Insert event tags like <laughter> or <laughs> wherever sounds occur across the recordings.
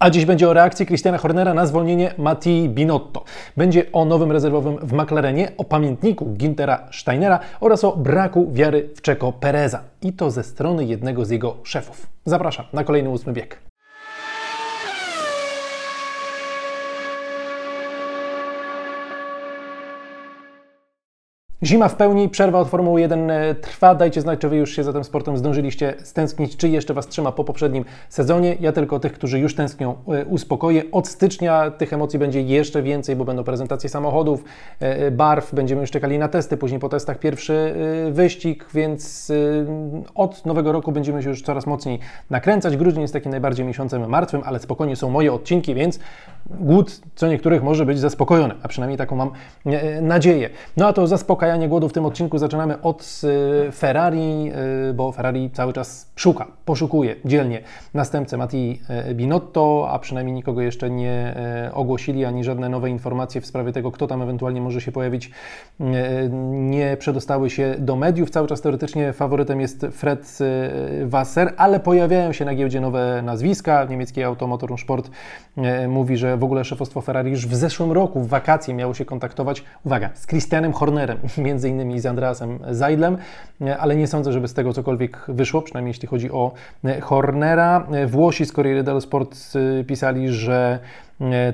A dziś będzie o reakcji Christiana Hornera na zwolnienie Mattii Binotto. Będzie o nowym rezerwowym w McLarenie, o pamiętniku Gintera Steinera oraz o braku wiary w Czeko Pereza. I to ze strony jednego z jego szefów. Zapraszam na kolejny ósmy bieg. Zima w pełni, przerwa od Formuły 1 e, trwa. Dajcie znać, czy Wy już się za tym sportem zdążyliście stęsknić, czy jeszcze Was trzyma po poprzednim sezonie. Ja tylko tych, którzy już tęsknią, e, uspokoję. Od stycznia tych emocji będzie jeszcze więcej, bo będą prezentacje samochodów, e, barw, będziemy już czekali na testy, później po testach pierwszy wyścig, więc od nowego roku będziemy się już coraz mocniej nakręcać. Grudzień jest takim najbardziej miesiącem martwym, ale spokojnie są moje odcinki, więc głód co niektórych może być zaspokojony, a przynajmniej taką mam nadzieję. No a to zaspokajanie zaspokajanie głodu w tym odcinku zaczynamy od y, Ferrari, y, bo Ferrari cały czas szuka, poszukuje dzielnie następcę Matti y, Binotto, a przynajmniej nikogo jeszcze nie ogłosili, ani żadne nowe informacje w sprawie tego, kto tam ewentualnie może się pojawić, nie przedostały się do mediów. Cały czas teoretycznie faworytem jest Fred Wasser, ale pojawiają się na giełdzie nowe nazwiska. Niemiecki Automotor Sport mówi, że w ogóle szefostwo Ferrari już w zeszłym roku w wakacje miało się kontaktować, uwaga, z Christianem Hornerem, między innymi z Andreasem Zajdlem, ale nie sądzę, żeby z tego cokolwiek wyszło, przynajmniej jeśli chodzi o Hornera. Włosi z Corriere dello Sport y, pisali, że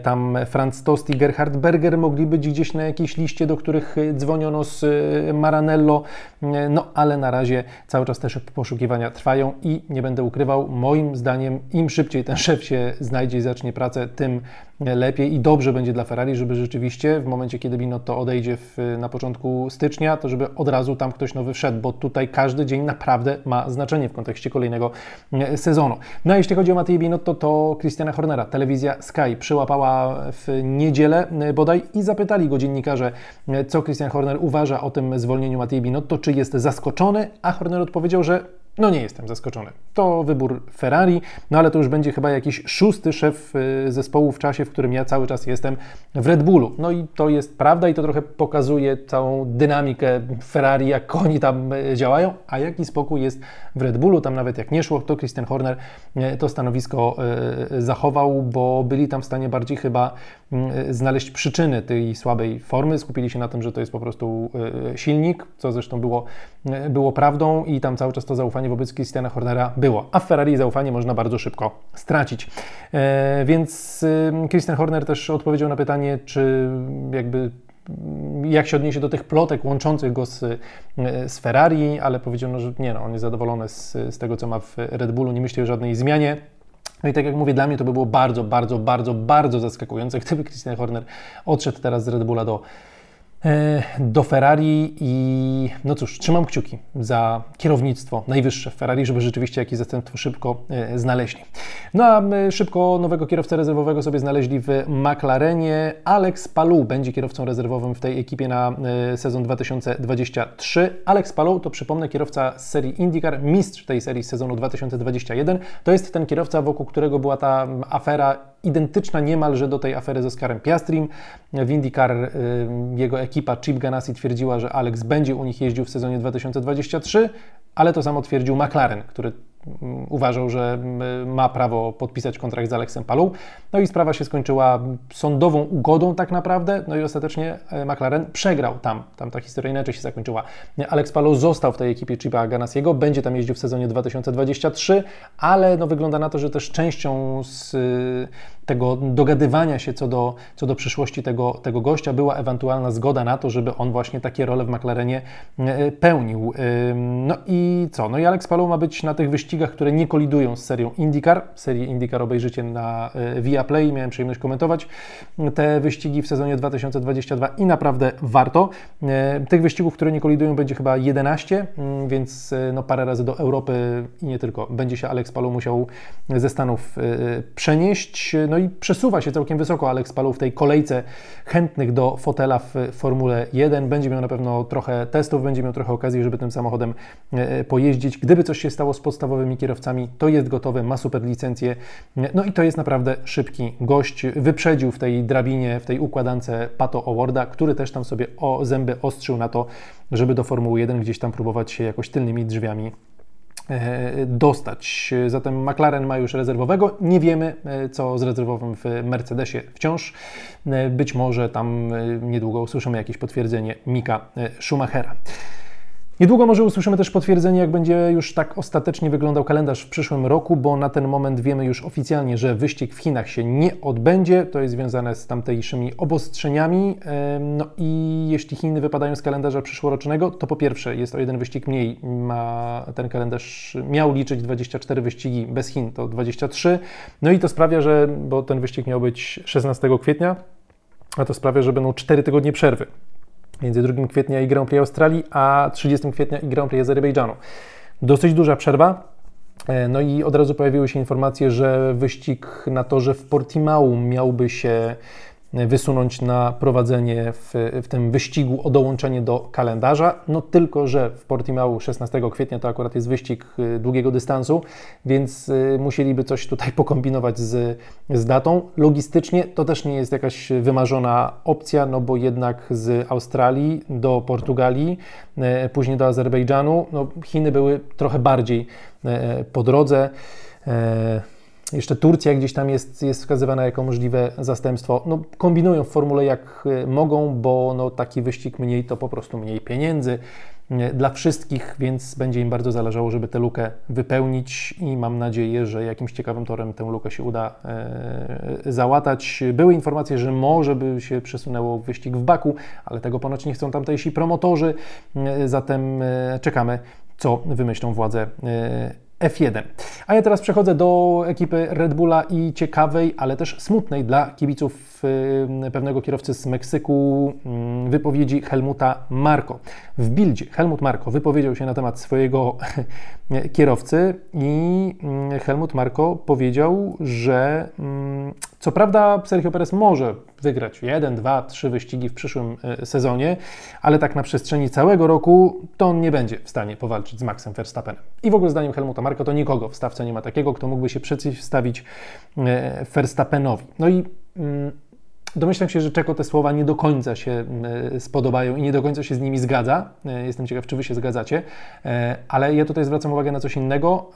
tam Franz Tost i Gerhard Berger mogli być gdzieś na jakiejś liście, do których dzwoniono z e, Maranello, e, no ale na razie cały czas też poszukiwania trwają i nie będę ukrywał, moim zdaniem im szybciej ten szef się znajdzie i zacznie pracę, tym lepiej i dobrze będzie dla Ferrari, żeby rzeczywiście w momencie, kiedy Binotto odejdzie w, na początku stycznia, to żeby od razu tam ktoś nowy wszedł, bo tutaj każdy dzień naprawdę ma znaczenie w kontekście kolejnego sezonu. No a jeśli chodzi o Matej Binotto, to Christiana Hornera, telewizja Sky przyłapała w niedzielę e, bodaj i zapytali go dziennikarze, e, co Christian Horner uważa o tym zwolnieniu Matei Binotto, czy jest zaskoczony, a Horner odpowiedział, że no nie jestem zaskoczony. To wybór Ferrari, no ale to już będzie chyba jakiś szósty szef y, zespołu w czasie, w którym ja cały czas jestem w Red Bullu. No i to jest prawda i to trochę pokazuje całą dynamikę Ferrari, jak oni tam y, działają, a jaki spokój jest w Red Bullu. Tam nawet jak nie szło, to Christian Horner y, to stanowisko zachował, bo byli tam w stanie bardziej chyba znaleźć przyczyny tej słabej formy. Skupili się na tym, że to jest po prostu silnik, co zresztą było, było prawdą i tam cały czas to zaufanie zaufanie wobec Christiana Hornera było, a w Ferrari zaufanie można bardzo szybko stracić. E, więc Christian Horner też odpowiedział na pytanie, czy jakby jak się odniesie do tych plotek łączących go z, e, z Ferrari, ale powiedziano, że nie, no, on jest zadowolony z, z tego, co ma w Red Bullu, nie myśli o żadnej zmianie. No i tak jak mówię, dla mnie to by było bardzo, bardzo, bardzo, bardzo zaskakujące, gdyby Christian Horner odszedł teraz z Red Bulla do do Ferrari i no cóż, trzymam kciuki za kierownictwo najwyższe w Ferrari, żeby rzeczywiście jakieś zastępstwo szybko e, znaleźli. No a szybko nowego kierowcę rezerwowego sobie znaleźli w McLarenie. Alex Palou będzie kierowcą rezerwowym w tej ekipie na e, sezon 2023. Alex Palou to przypomnę kierowca z serii IndyCar, mistrz tej serii z sezonu 2021. To jest ten kierowca, wokół którego była ta afera identyczna niemalże do tej afery z Oscarem Piastrim. W IndyCar y, jego ekipa Chip Ganassi twierdziła, że Alex będzie u nich jeździł w sezonie 2023, ale to samo twierdził McLaren, który uważał, że ma prawo podpisać kontrakt z Alexem Palą. No i sprawa się skończyła sądową ugodą tak naprawdę, no i ostatecznie e, McLaren przegrał tam. Tam ta historia inaczej się zakończyła. Alex Palou został w tej ekipie Chipa Ganasiego, będzie tam jeździł w sezonie 2023, ale no wygląda na to, że też częścią z tego dogadywania się co do, co do przyszłości tego, tego gościa była ewentualna zgoda na to, żeby on właśnie takie role w McLarenie e, pełnił. No i co? No i Alex Palou ma być na tych wyścigach wyścigach, które nie kolidują z serią IndyCar. Serię IndyCar obejrzycie na e, Viaplay, miałem przyjemność komentować te wyścigi w sezonie 2022 i naprawdę warto. E, tych wyścigów, które nie kolidują będzie chyba 11, mm, więc e, no parę razy do Europy i nie tylko będzie się Alex Palou musiał ze Stanów przenieść. No i przesuwa się całkiem wysoko Alex Palou w tej kolejce chętnych do fotela w Formule 1. Będzie miał na pewno trochę testów, będzie miał trochę okazji, żeby tym samochodem pojeździć. Gdyby coś się stało z podstawowymi nowymi kierowcami, to jest gotowe, ma super licencję. No i to jest naprawdę szybki gość. Wyprzedził w tej drabinie, w tej układance Pato Awarda, który też tam sobie o zęby ostrzył na to, żeby do Formuły 1 gdzieś tam próbować się jakoś tylnymi drzwiami dostać. Zatem McLaren ma już rezerwowego. Nie wiemy, co z rezerwowym w Mercedesie wciąż. Być może tam niedługo usłyszymy jakieś potwierdzenie Mika Schumachera. Niedługo może usłyszymy też potwierdzenie, jak będzie już tak ostatecznie wyglądał kalendarz w przyszłym roku, bo na ten moment wiemy już oficjalnie, że wyścig w Chinach się nie odbędzie. To jest związane z tamtejszymi obostrzeniami. No i jeśli Chiny wypadają z kalendarza przyszłorocznego, to po pierwsze jest o jeden wyścig mniej. Ma ten kalendarz miał liczyć 24 wyścigi bez Chin, to 23. No i to sprawia, że, bo ten wyścig miał być 16 kwietnia, a to sprawia, że będą 4 tygodnie przerwy między 2 kwietnia i Grand Prix Australii, a 30 kwietnia i Grand Prix Azerbejdżanu. Dosyć duża przerwa. E, no i od razu pojawiły się informacje, że wyścig na torze w Portimao miałby się wysunąć na prowadzenie w, w tym wyścigu o dołączenie do kalendarza. No tylko, że w Portimao 16 kwietnia to akurat jest wyścig y, długiego dystansu, więc y, musieliby coś tutaj <laughs> pokombinować z, z datą. Logistycznie to też nie jest jakaś wymarzona opcja, no bo jednak z Australii do Portugalii, y, później do Azerbejdżanu, no Chiny były trochę bardziej po drodze. Jeszcze Turcja gdzieś tam jest, jest wskazywana jako możliwe zastępstwo. No, kombinują w formule jak e, mogą, bo no, taki wyścig mniej to po prostu mniej pieniędzy e, dla wszystkich, więc będzie im bardzo zależało, żeby tę lukę wypełnić i mam nadzieję, że jakimś ciekawym torem tę lukę się uda e, załatać. Były informacje, że może by się przesunęło wyścig w Baku, ale tego ponoć nie chcą tamtejsi promotorzy, e, zatem e, czekamy, co wymyślą władze e, F1. A ja teraz przechodzę do ekipy Red Bulla i ciekawej, ale też smutnej dla kibiców y, pewnego kierowcy z Meksyku mm, wypowiedzi Helmuta Marko. W Bildzie Helmut Marko wypowiedział się na temat swojego <laughs> kierowcy i mm, Helmut Marko powiedział, że mm, co prawda Sergio Perez może wygrać jeden, dwa, trzy wyścigi w przyszłym e, sezonie, ale tak na przestrzeni całego roku to on nie będzie w stanie powalczyć z Maxem Verstappenem. I w ogóle zdaniem Helmuta Marko to nikogo w stawce nie ma takiego, kto mógłby się przeciwstawić e, Verstappenowi. No i Domyślam się, że Czeko te słowa nie do końca się e, spodobają i nie do końca się z nimi zgadza. Jestem ciekaw, czy Wy się zgadzacie, ale ja tutaj zwracam uwagę na coś innego.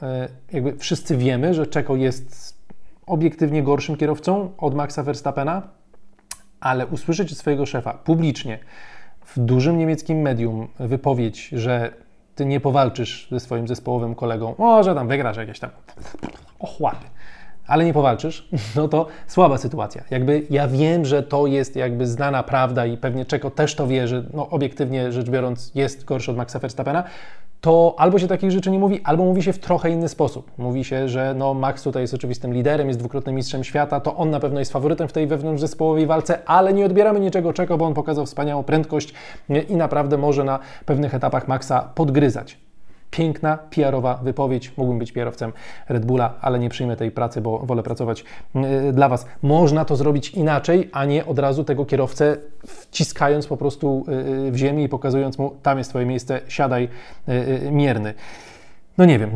Jakby wszyscy wiemy, że Czeko jest obiektywnie gorszym kierowcą od Maxa Verstappena, ale usłyszeć od swojego szefa publicznie w dużym niemieckim medium wypowiedź, że ty nie powalczysz ze swoim zespołowym kolegą, może tam wygrasz jakieś tam ochłapy, ale nie powalczysz, <laughs> no to słaba sytuacja. Jakby ja wiem, że to jest jakby znana prawda i pewnie Czeko też to wie, że no, obiektywnie rzecz biorąc jest gorszy od Maxa Verstappena, to albo się takich rzeczy nie mówi, albo mówi się w trochę inny sposób. Mówi się, że no Max tutaj jest oczywistym liderem, jest dwukrotnym mistrzem świata, to on na pewno jest faworytem w tej wewnątrzzespołowej walce, ale nie odbieramy niczego czego, bo on pokazał wspaniałą prędkość i naprawdę może na pewnych etapach Maxa podgryzać. Piękna PR-owa wypowiedź. Mógłbym być PR-owcem Red Bulla, ale nie przyjmę tej pracy, bo wolę pracować y, dla Was. Można to zrobić inaczej, a nie od razu tego kierowcę wciskając po prostu y, y, w ziemi i pokazując mu, tam jest Twoje miejsce, siadaj mierny no nie wiem,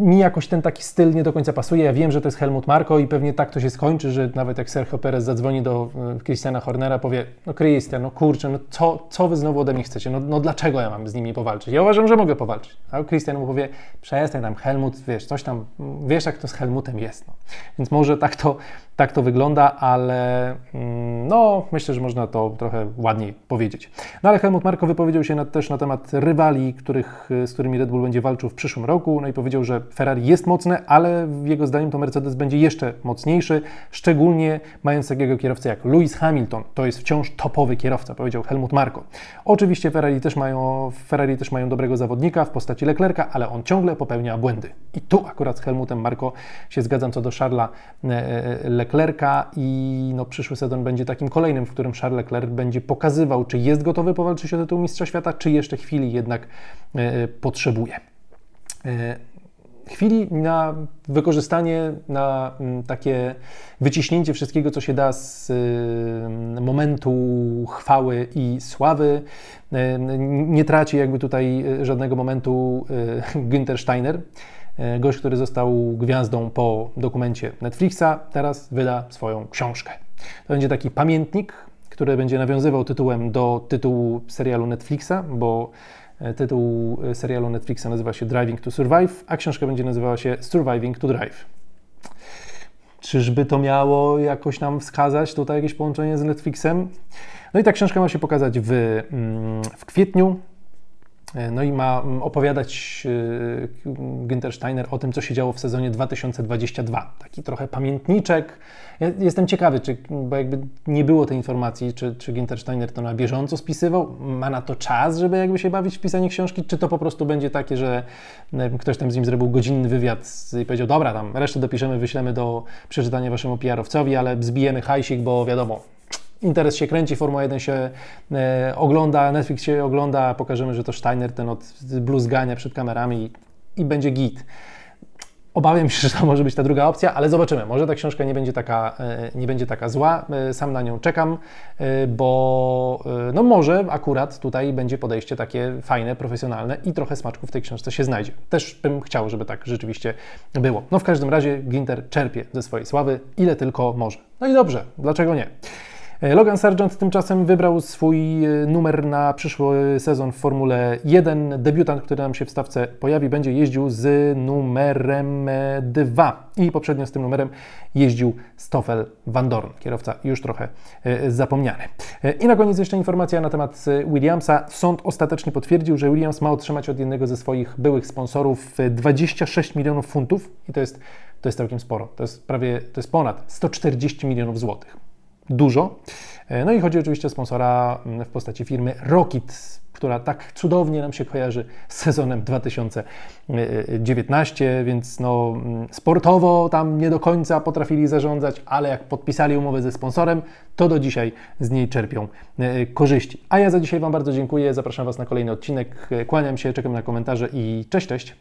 mi jakoś ten taki styl nie do końca pasuje. Ja wiem, że to jest Helmut Marko i pewnie tak to się skończy, że nawet jak Sergio Perez zadzwoni do e, Christiana Hornera, powie, no Christian, no kurczę, no co, co wy znowu ode mnie chcecie? No, no dlaczego ja mam z nimi powalczyć? Ja uważam, że mogę powalczyć. A Christian mu powie, przestań tam, Helmut, wiesz, coś tam, wiesz jak to z Helmutem jest. No. Więc może tak to, tak to wygląda, ale mm, no myślę, że można to trochę ładniej powiedzieć. No ale Helmut Marko wypowiedział się też na temat rywali, których, z którymi Red Bull będzie walczył w przyszłym roku, no i powiedział, że Ferrari jest mocne, ale w jego zdaniem to Mercedes będzie jeszcze mocniejszy, szczególnie mając takiego kierowcę jak Lewis Hamilton. To jest wciąż topowy kierowca, powiedział Helmut Marko. Oczywiście Ferrari też mają, Ferrari też mają dobrego zawodnika w postaci Leclerca, ale on ciągle popełnia błędy. I tu akurat z Helmutem Marko się zgadzam co do Charlesa e, e, Leclerca i no, przyszły sezon będzie takim kolejnym, w którym Charles Leclerc będzie pokazywał, czy jest gotowy powalczyć o tytuł Mistrza Świata, czy jeszcze chwili jednak e, potrzebuje. E, chwili na wykorzystanie, na takie wyciśnięcie wszystkiego, co się da z momentu chwały i sławy. E, nie traci jakby tutaj e, żadnego momentu Günther Steiner, gość, który został gwiazdą po dokumencie Netflixa, teraz wyda swoją książkę. To będzie taki pamiętnik, który będzie nawiązywał tytułem do tytułu serialu Netflixa, bo Tytuł serialu Netflixa nazywa się Driving to Survive, a książka będzie nazywała się Surviving to Drive. Czyżby to miało jakoś nam wskazać tutaj jakieś połączenie z Netflixem? No i ta książka ma się pokazać w, mm, w kwietniu. E, no i ma mm, opowiadać e, Günther Steiner o tym, co się działo w sezonie 2022. Taki trochę pamiętniczek. Ja jestem ciekawy, czy, bo jakby nie było tej informacji, czy, czy Günther Steiner to na bieżąco spisywał, ma na to czas, żeby jakby się bawić w pisanie książki, czy to po prostu będzie takie, że ktoś tam z nim zrobił godzinny wywiad i powiedział, dobra, tam resztę dopiszemy, wyślemy do przeczytania waszemu PR-owcowi, ale zbijemy hajsik, bo wiadomo, interes się kręci, Formuła 1 się e, ogląda, Netflix się ogląda, pokażemy, że to Steiner ten od bluzgania przed kamerami i, będzie git. Obawiam się, <laughs> że to może być ta druga opcja, ale zobaczymy. Może ta książka nie będzie taka, e, nie będzie taka zła. E, sam na nią czekam, e, bo no może akurat tutaj będzie podejście takie fajne, profesjonalne i trochę smaczku w tej książce się znajdzie. Też bym chciał, żeby tak rzeczywiście było. No w każdym razie Ginter czerpie ze swojej sławy, ile tylko może. No i dobrze, dlaczego nie? E, Logan Sargent tymczasem wybrał swój e, numer na przyszły sezon w Formule 1. Debiutant, który nam się w stawce pojawi, będzie jeździł z numerem 2 i poprzednio z tym numerem jeździł Stoffel Van Dorn, kierowca już trochę e, zapomniany. I na koniec jeszcze informacja na temat Williamsa. Sąd ostatecznie potwierdził, że Williams ma otrzymać od jednego ze swoich byłych sponsorów 26 milionów funtów i to jest, to jest całkiem sporo. To jest prawie, to jest ponad 140 milionów złotych dużo. E, no i chodzi oczywiście o sponsora mm, w postaci firmy Rocket, która tak cudownie nam się kojarzy z sezonem 2019, więc no, mm, sportowo tam nie do końca potrafili zarządzać, ale jak podpisali umowę ze sponsorem, to do dzisiaj z niej czerpią e, korzyści. A ja za dzisiaj Wam bardzo dziękuję, zapraszam Was na kolejny odcinek, kłaniam się, czekam na komentarze i cześć, cześć!